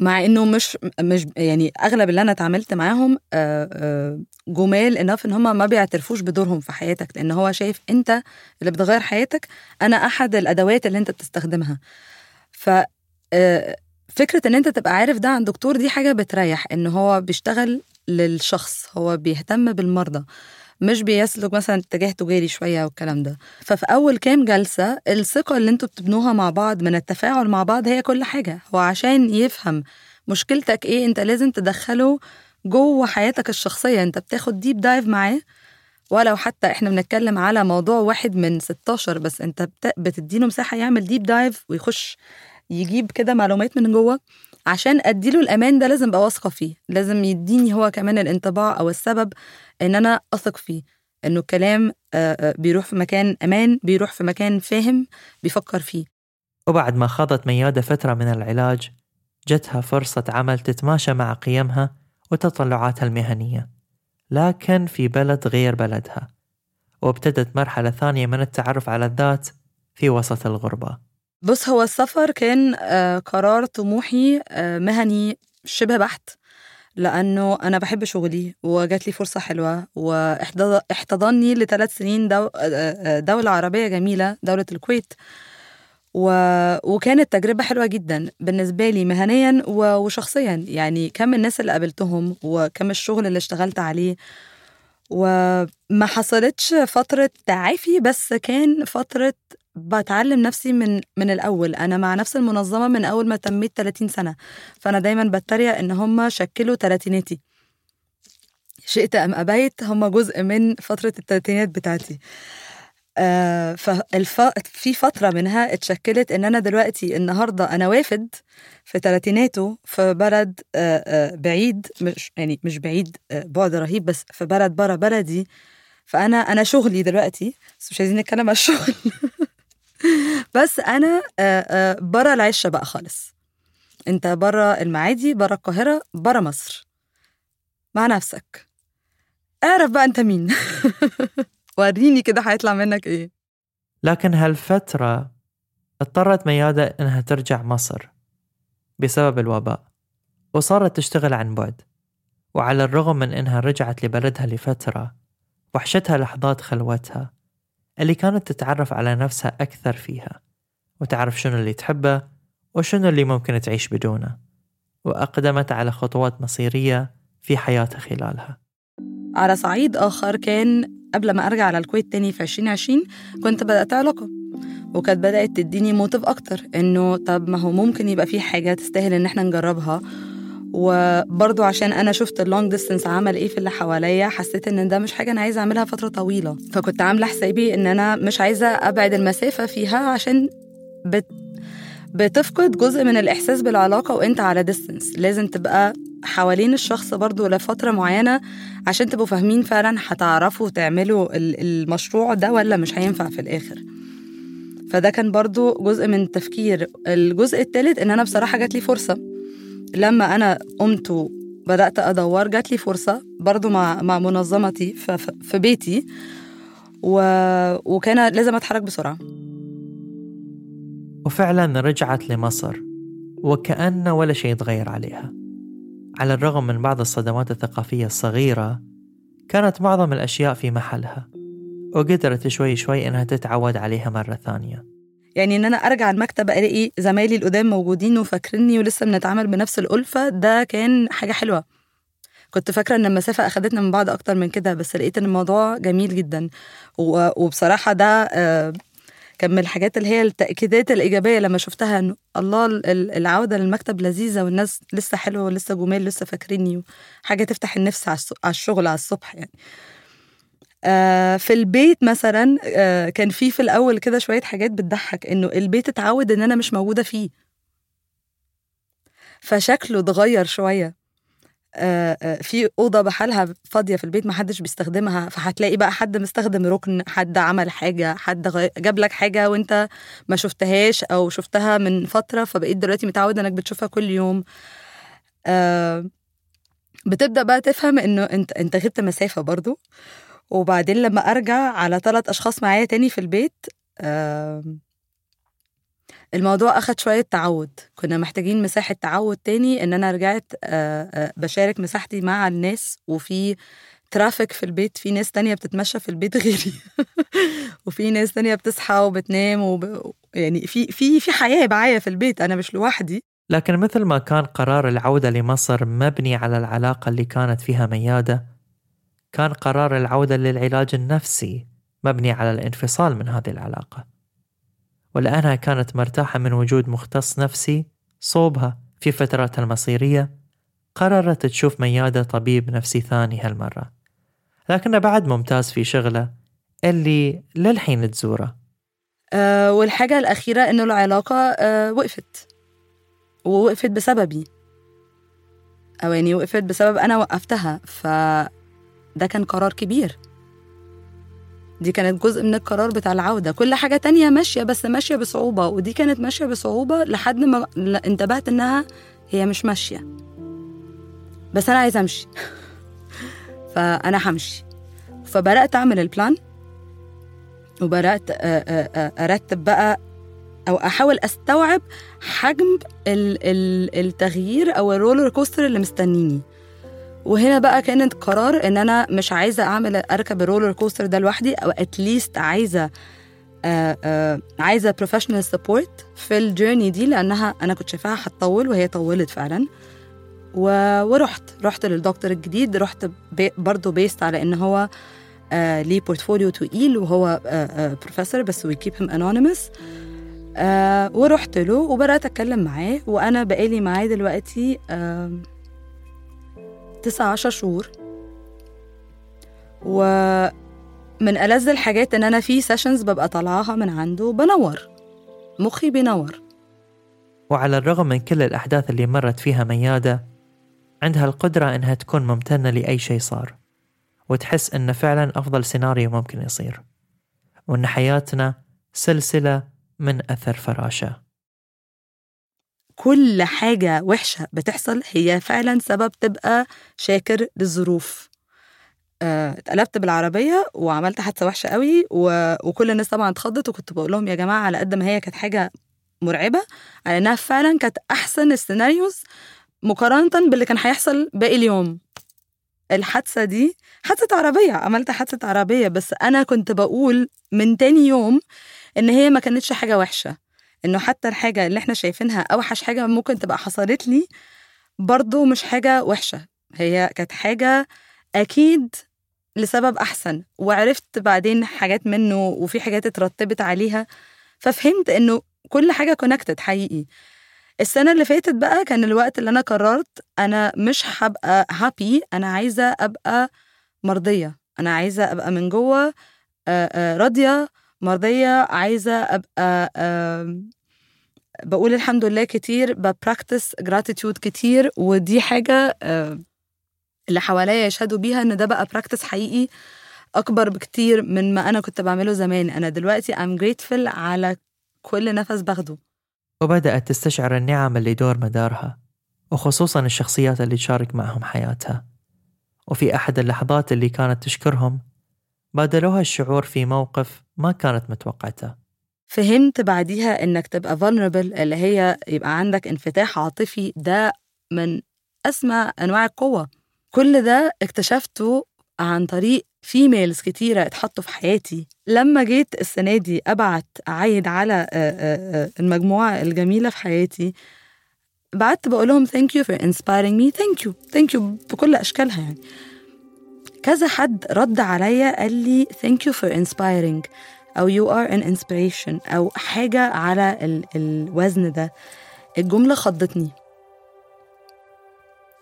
مع إنه مش مش يعني أغلب اللي أنا اتعاملت معاهم جمال انف إن هم ما بيعترفوش بدورهم في حياتك لأن هو شايف أنت اللي بتغير حياتك أنا أحد الأدوات اللي أنت بتستخدمها. ف فكرة إن أنت تبقى عارف ده عن دكتور دي حاجة بتريح إن هو بيشتغل للشخص هو بيهتم بالمرضى. مش بيسلك مثلا اتجاه تجاري شوية والكلام ده. ففي أول كام جلسة الثقة اللي أنتوا بتبنوها مع بعض من التفاعل مع بعض هي كل حاجة. هو عشان يفهم مشكلتك إيه انت لازم تدخله جوه حياتك الشخصية. انت بتاخد deep dive معاه ولو حتى إحنا بنتكلم على موضوع واحد من 16 بس انت بتديله مساحة يعمل deep dive ويخش يجيب كده معلومات من جوه. عشان أديله الأمان ده لازم أبقى واثقة فيه. لازم يديني هو كمان الانطباع أو السبب إن أنا أثق فيه. إنه الكلام بيروح في مكان أمان بيروح في مكان فاهم بيفكر فيه. وبعد ما خاضت ميادة فترة من العلاج جتها فرصة عمل تتماشى مع قيمها وتطلعاتها المهنية. لكن في بلد غير بلدها وابتدت مرحلة ثانية من التعرف على الذات في وسط الغربة. بص هو السفر كان قرار طموحي مهني شبه بحت لأنه أنا بحب شغلي وجات لي فرصة حلوة واحتضني لثلاث سنين دو دولة عربية جميلة دولة الكويت. و... وكانت تجربة حلوة جدا بالنسبة لي مهنيا و... وشخصيا. يعني كم الناس اللي قابلتهم وكم الشغل اللي اشتغلت عليه. وما حصلتش فترة تعافي بس كان فترة بتعلم نفسي من من الأول. أنا مع نفس المنظمة من أول ما تميت 30 سنة. فأنا دايما بتريق إن هم شكلوا تلاتيناتي. شئت أم أبيت هم جزء من فترة التلاتينات بتاعتي. آه فالف... في فترة منها اتشكلت إن أنا دلوقتي النهاردة أنا وافد في تلاتيناته في بلد آه آه بعيد مش يعني مش بعيد آه بعد رهيب بس في بلد برا بلدي. فأنا أنا شغلي دلوقتي بس مش عايزين نتكلم على الشغل. بس أنا آه آه برا العشة بقى خالص. أنت برا المعادي برا القاهرة برا مصر. مع نفسك. اعرف بقى أنت مين. وريني كده هيطلع منك إيه. لكن هالفترة اضطرت ميادة إنها ترجع مصر بسبب الوباء وصارت تشتغل عن بعد. وعلى الرغم من إنها رجعت لبلدها لفترة وحشتها لحظات خلوتها. اللي كانت تتعرف على نفسها أكثر فيها وتعرف شنو اللي تحبه وشنو اللي ممكن تعيش بدونه وأقدمت على خطوات مصيرية في حياتها خلالها. على صعيد آخر كان قبل ما أرجع على الكويت تاني في 2020 كنت بدأت علاقة وكانت بدأت تديني موتيف أكتر إنه طب ما هو ممكن يبقى في حاجة تستاهل إن إحنا نجربها وبرضو عشان أنا شفت ال long distance عمل إيه في اللي حواليا حسيت إن ده مش حاجة أنا عايزة أعملها فترة طويلة. فكنت عاملة حسابي إن أنا مش عايزة أبعد المسافة فيها عشان بت بتفقد جزء من الإحساس بالعلاقة وإنت على distance لازم تبقى حوالين الشخص برضو لفترة معينة عشان تبقوا فاهمين فعلا هتعرفوا تعملوا المشروع ده ولا مش هينفع في الآخر. فده كان برضو جزء من التفكير الجزء الثالث إن أنا بصراحة جات لي فرصة. لما أنا قمت وبدأت أدور جات لي فرصة برضو مع, مع منظمتي في بيتي و... وكان لازم أتحرك بسرعة. وفعلا رجعت لمصر وكأن ولا شيء تغير عليها. على الرغم من بعض الصدمات الثقافية الصغيرة كانت معظم الأشياء في محلها وقدرت شوي شوي إنها تتعود عليها مرة ثانية. يعني إن أنا أرجع المكتب ألاقي زمايلي القدام موجودين وفاكريني ولسه بنتعامل بنفس الألفة ده كان حاجة حلوة. كنت فاكرة إن المسافة أخدتنا من بعض أكتر من كده بس لقيت إن الموضوع جميل جدا. وبصراحة ده كان من الحاجات اللي هي التأكيدات الإيجابية لما شفتها إنه الله العودة للمكتب لذيذة والناس لسه حلوة ولسه جمال لسه فاكريني حاجة تفتح النفس على الشغل على الصبح يعني. آه في البيت مثلا آه كان في في الأول كده شوية حاجات بتضحك إنه البيت اتعود إن أنا مش موجودة فيه. فشكله اتغير شوية. في أوضة بحالها فاضية في البيت ما حدش بيستخدمها فهتلاقي بقى حد مستخدم ركن حد عمل حاجة حد جاب لك حاجة وأنت ما شفتهاش أو شفتها من فترة فبقيت دلوقتي متعود إنك بتشوفها كل يوم. بتبدأ بقى تفهم إنه أنت أنت غبت مسافة برضو. وبعدين لما أرجع على ثلاث أشخاص معايا تاني في البيت الموضوع أخد شوية تعود. كنا محتاجين مساحة تعود تاني إن أنا رجعت بشارك مساحتي مع الناس وفي ترافيك في البيت في ناس تانية بتتمشى في البيت غيري. وفي ناس تانية بتصحى وبتنام وب... يعني في في في حياة معايا في البيت أنا مش لوحدي. لكن مثل ما كان قرار العودة لمصر مبني على العلاقة اللي كانت فيها ميادة كان قرار العودة للعلاج النفسي مبني على الانفصال من هذه العلاقة. ولأنها كانت مرتاحة من وجود مختص نفسي صوبها في فتراتها المصيرية قررت تشوف ميادة طبيب نفسي ثاني هالمرة. لكنه بعد ممتاز في شغله اللي للحين تزوره. أه والحاجة الأخيرة إنه العلاقة أه وقفت. ووقفت بسببي. أو يعني وقفت بسبب أنا وقفتها فده كان قرار كبير. دي كانت جزء من القرار بتاع العودة. كل حاجة تانية ماشية بس ماشية بصعوبة ودي كانت ماشية بصعوبة لحد ما انتبهت إنها هي مش ماشية. بس أنا عايزة أمشي. فأنا همشي. فبدأت أعمل ال plan وبدأت أرتب بقى أو أحاول أستوعب حجم التغيير أو ال roller coaster اللي مستنيني. وهنا بقى كانت قرار ان أنا مش عايزه اعمل اركب ال roller coaster ده لوحدي أو at least عايزه آآ آآ عايزه professional support في ال journey دي لانها أنا كنت شايفاها هتطول وهي طولت فعلا. و... ورحت رحت للدكتور الجديد رحت بي برضه based على ان هو آه ليه portfolio تقيل وهو بروفيسور بس we keep him anonymous ورحت له وبدأت أتكلم معاه وأنا بقالي معاه دلوقتي آه تسعة عشر شهور. و من ألذ الحاجات إن أنا في sessions ببقى طالعاها من عنده بنور. مخي بينور. وعلى الرغم من كل الأحداث اللي مرت فيها ميادة عندها القدرة إنها تكون ممتنة لأي شيء صار وتحس إنه فعلا أفضل سيناريو ممكن يصير. وإن حياتنا سلسلة من أثر فراشة. كل حاجة وحشة بتحصل هي فعلا سبب تبقى شاكر للظروف. آه، اتقلبت بالعربية وعملت حادثة وحشة قوي و... وكل الناس طبعا اتخضت وكنت بقول لهم يا جماعة على قد ما هي كانت حاجة مرعبة على إنها فعلا كانت أحسن السيناريوز مقارنة باللي كان هيحصل باقي اليوم. الحادثة دي حادثة عربية عملت حادثة عربية بس أنا كنت بقول من تاني يوم إن هي ما كانتش حاجة وحشة. إنه حتى الحاجة اللي إحنا شايفينها أوحش حاجة ممكن تبقى حصلت لي برضو مش حاجة وحشة. هي كانت حاجة أكيد لسبب أحسن وعرفت بعدين حاجات منه وفي حاجات اترتبت عليها ففهمت إنه كل حاجة connected حقيقي. السنة اللي فاتت بقى كان الوقت اللي أنا قررت أنا مش هبقى happy أنا عايزة أبقى مرضية أنا عايزة أبقى من جوه راضية مرضية عايزة أبقى آم، بقول الحمد لله كتير ب practice gratitude كتير ودي حاجة آه، اللي حواليا يشهدوا بيها إن ده بقى practice حقيقي أكبر بكتير من ما أنا كنت بعمله زمان. أنا دلوقتي I'm grateful على كل نفس باخده. وبدأت تستشعر النعم اللي دور مدارها وخصوصا الشخصيات اللي تشارك معهم حياتها. وفي أحد اللحظات اللي كانت تشكرهم بادلوها الشعور في موقف ما كانت متوقعته. فهمت بعديها إنك تبقى vulnerable اللي هي يبقى عندك انفتاح عاطفي. ده من أسمى أنواع القوة. كل ده اكتشفته عن طريق فيميلز كتيرة اتحطوا في حياتي. لما جيت السنة دي أبعت أعيد على آه، آه، آه، المجموعة الجميلة في حياتي. بعت بقول لهم thank you for inspiring me. Thank you. Thank you بكل أشكالها يعني. كذا حد رد عليا قال لي thank you for inspiring. أو you are an inspiration. أو حاجة على ال الوزن ده. الجملة خضتني.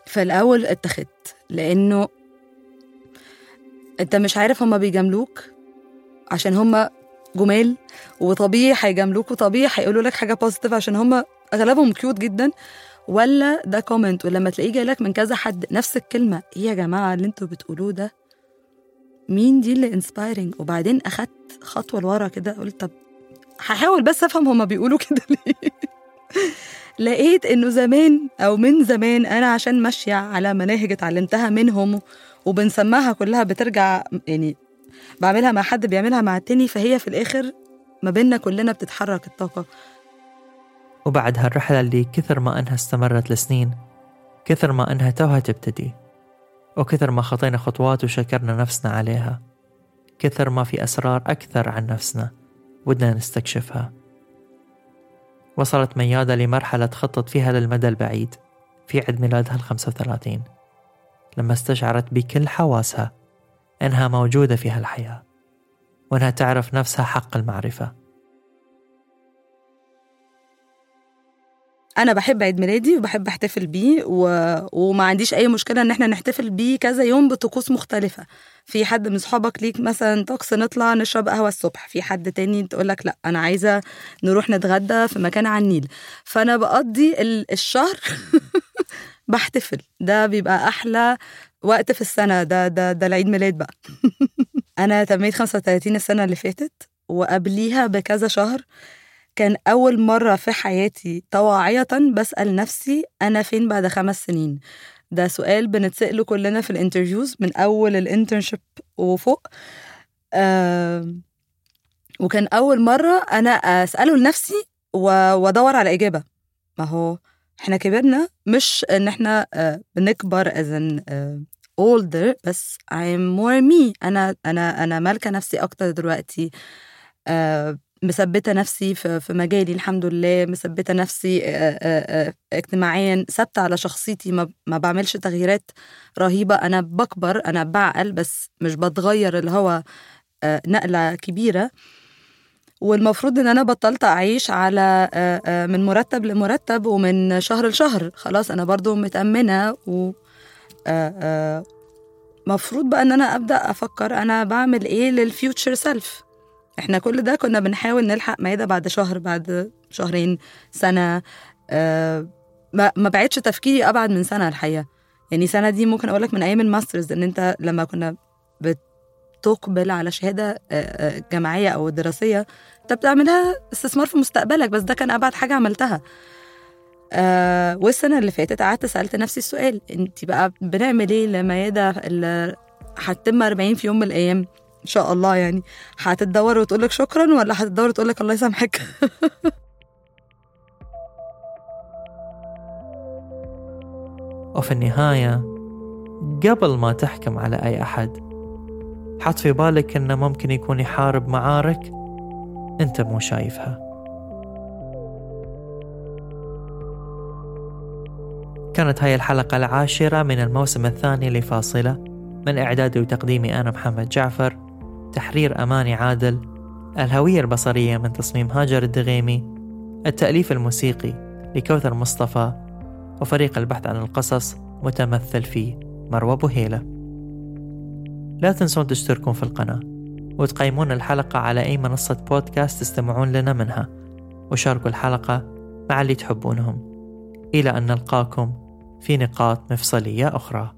فالأول اتخضيت. لأنه أنت مش عارف هما بيجاملوك عشان هما جمال وطبيعي هيجاملوك وطبيعي هيقولوا لك حاجة positive عشان هما أغلبهم cute جدا. ولا ده comment ولما تلاقيه جاي لك من كذا حد نفس الكلمة. إيه يا جماعة اللي أنتوا بتقولوه ده؟ مين دي اللي inspiring وبعدين أخدت خطوة لورا كده قلت طب هحاول بس أفهم هما بيقولوا كده ليه. لقيت إنه زمان أو من زمان أنا عشان ماشية على مناهج اتعلمتها منهم وبنسمعها كلها بترجع يعني بعملها مع حد بيعملها مع التاني فهي في الآخر ما بيننا كلنا بتتحرك الطاقة. وبعد هالرحلة اللي كثر ما أنها استمرت لسنين كثر ما أنها توها تبتدي وكثر ما خطينا خطوات وشكرنا نفسنا عليها كثر ما في أسرار أكثر عن نفسنا ودنا نستكشفها. وصلت ميادة لمرحلة تخطط فيها للمدى البعيد في عيد ميلادها الخمسة وثلاثين لما استشعرت بكل حواسها أنها موجودة في هالحياة وأنها تعرف نفسها حق المعرفة. أنا بحب عيد ميلادي وبحب أحتفل بيه و... وما عنديش أي مشكلة إن إحنا نحتفل بيه كذا يوم بطقوس مختلفة. في حد من صحابك ليك مثلا طقس نطلع نشرب قهوة الصبح في حد تاني تقول لك لأ أنا عايزة نروح نتغدى في مكان على النيل. فأنا بقضي ال- الشهر بحتفل. ده بيبقى أحلى وقت في السنة ده ده ده العيد ميلاد بقى. أنا تميت 35 السنة اللي فاتت وقبليها بكذا شهر كان أول مرة في حياتي طواعية بسأل نفسي أنا فين بعد خمس سنين؟ ده سؤال بنتسأله كلنا في ال interviews من أول ال internship وفوق. آم، وكان أول مرة أنا أسأله لنفسي وأدور على إجابة. ما هو إحنا كبرنا مش إن إحنا آه، بنكبر as in آه، older بس I'm more me. أنا أنا أنا مالكة نفسي أكتر دلوقتي. آه، مثبتة نفسي في مجالي الحمد لله مثبتة نفسي اجتماعيا ثابتة على شخصيتي ما بعملش تغييرات رهيبة. أنا بكبر أنا بعقل بس مش بتغير اللي هو نقلة كبيرة. والمفروض إن أنا بطلت أعيش على من مرتب لمرتب ومن شهر لشهر. خلاص أنا برضو متأمنة و مفروض بقى إن أنا أبدأ أفكر أنا بعمل إيه للفيوتشر سيلف إحنا كل ده كنا بنحاول نلحق مايده بعد شهر بعد شهرين سنة آه ما بعدش تفكيري أبعد من سنة الحقيقة. يعني سنة دي ممكن أقول لك من أيام الماسترز إن أنت لما كنا بتقبل على شهادة آه، آه، جامعية أو دراسية أنت بتعملها استثمار في مستقبلك بس ده كان أبعد حاجة عملتها. آه والسنة اللي فاتت قعدت سألت نفسي السؤال أنت بقى بنعمل إيه لميادة اللي هتتم 40 في يوم من الأيام؟ ان شاء الله يعني. هتتدور وتقول لك شكرا ولا هتتدور وتقول لك الله يسامحك؟ وفي النهاية قبل ما تحكم على أي أحد حط في بالك إنه ممكن يكون يحارب معارك أنت مو شايفها. كانت هاي الحلقة العاشرة من الموسم الثاني لفاصلة. من إعدادي وتقديمي أنا محمد جعفر. تحرير أماني عادل الهوية البصرية من تصميم هاجر الدغيمي التأليف الموسيقي لكوثر مصطفى وفريق البحث عن القصص متمثل في مروى بوهيلة. لا تنسون تشتركون في القناة وتقيمون الحلقة على أي منصة بودكاست تستمعون لنا منها وشاركوا الحلقة مع اللي تحبونهم. إلى أن نلقاكم في نقاط مفصلية أخرى.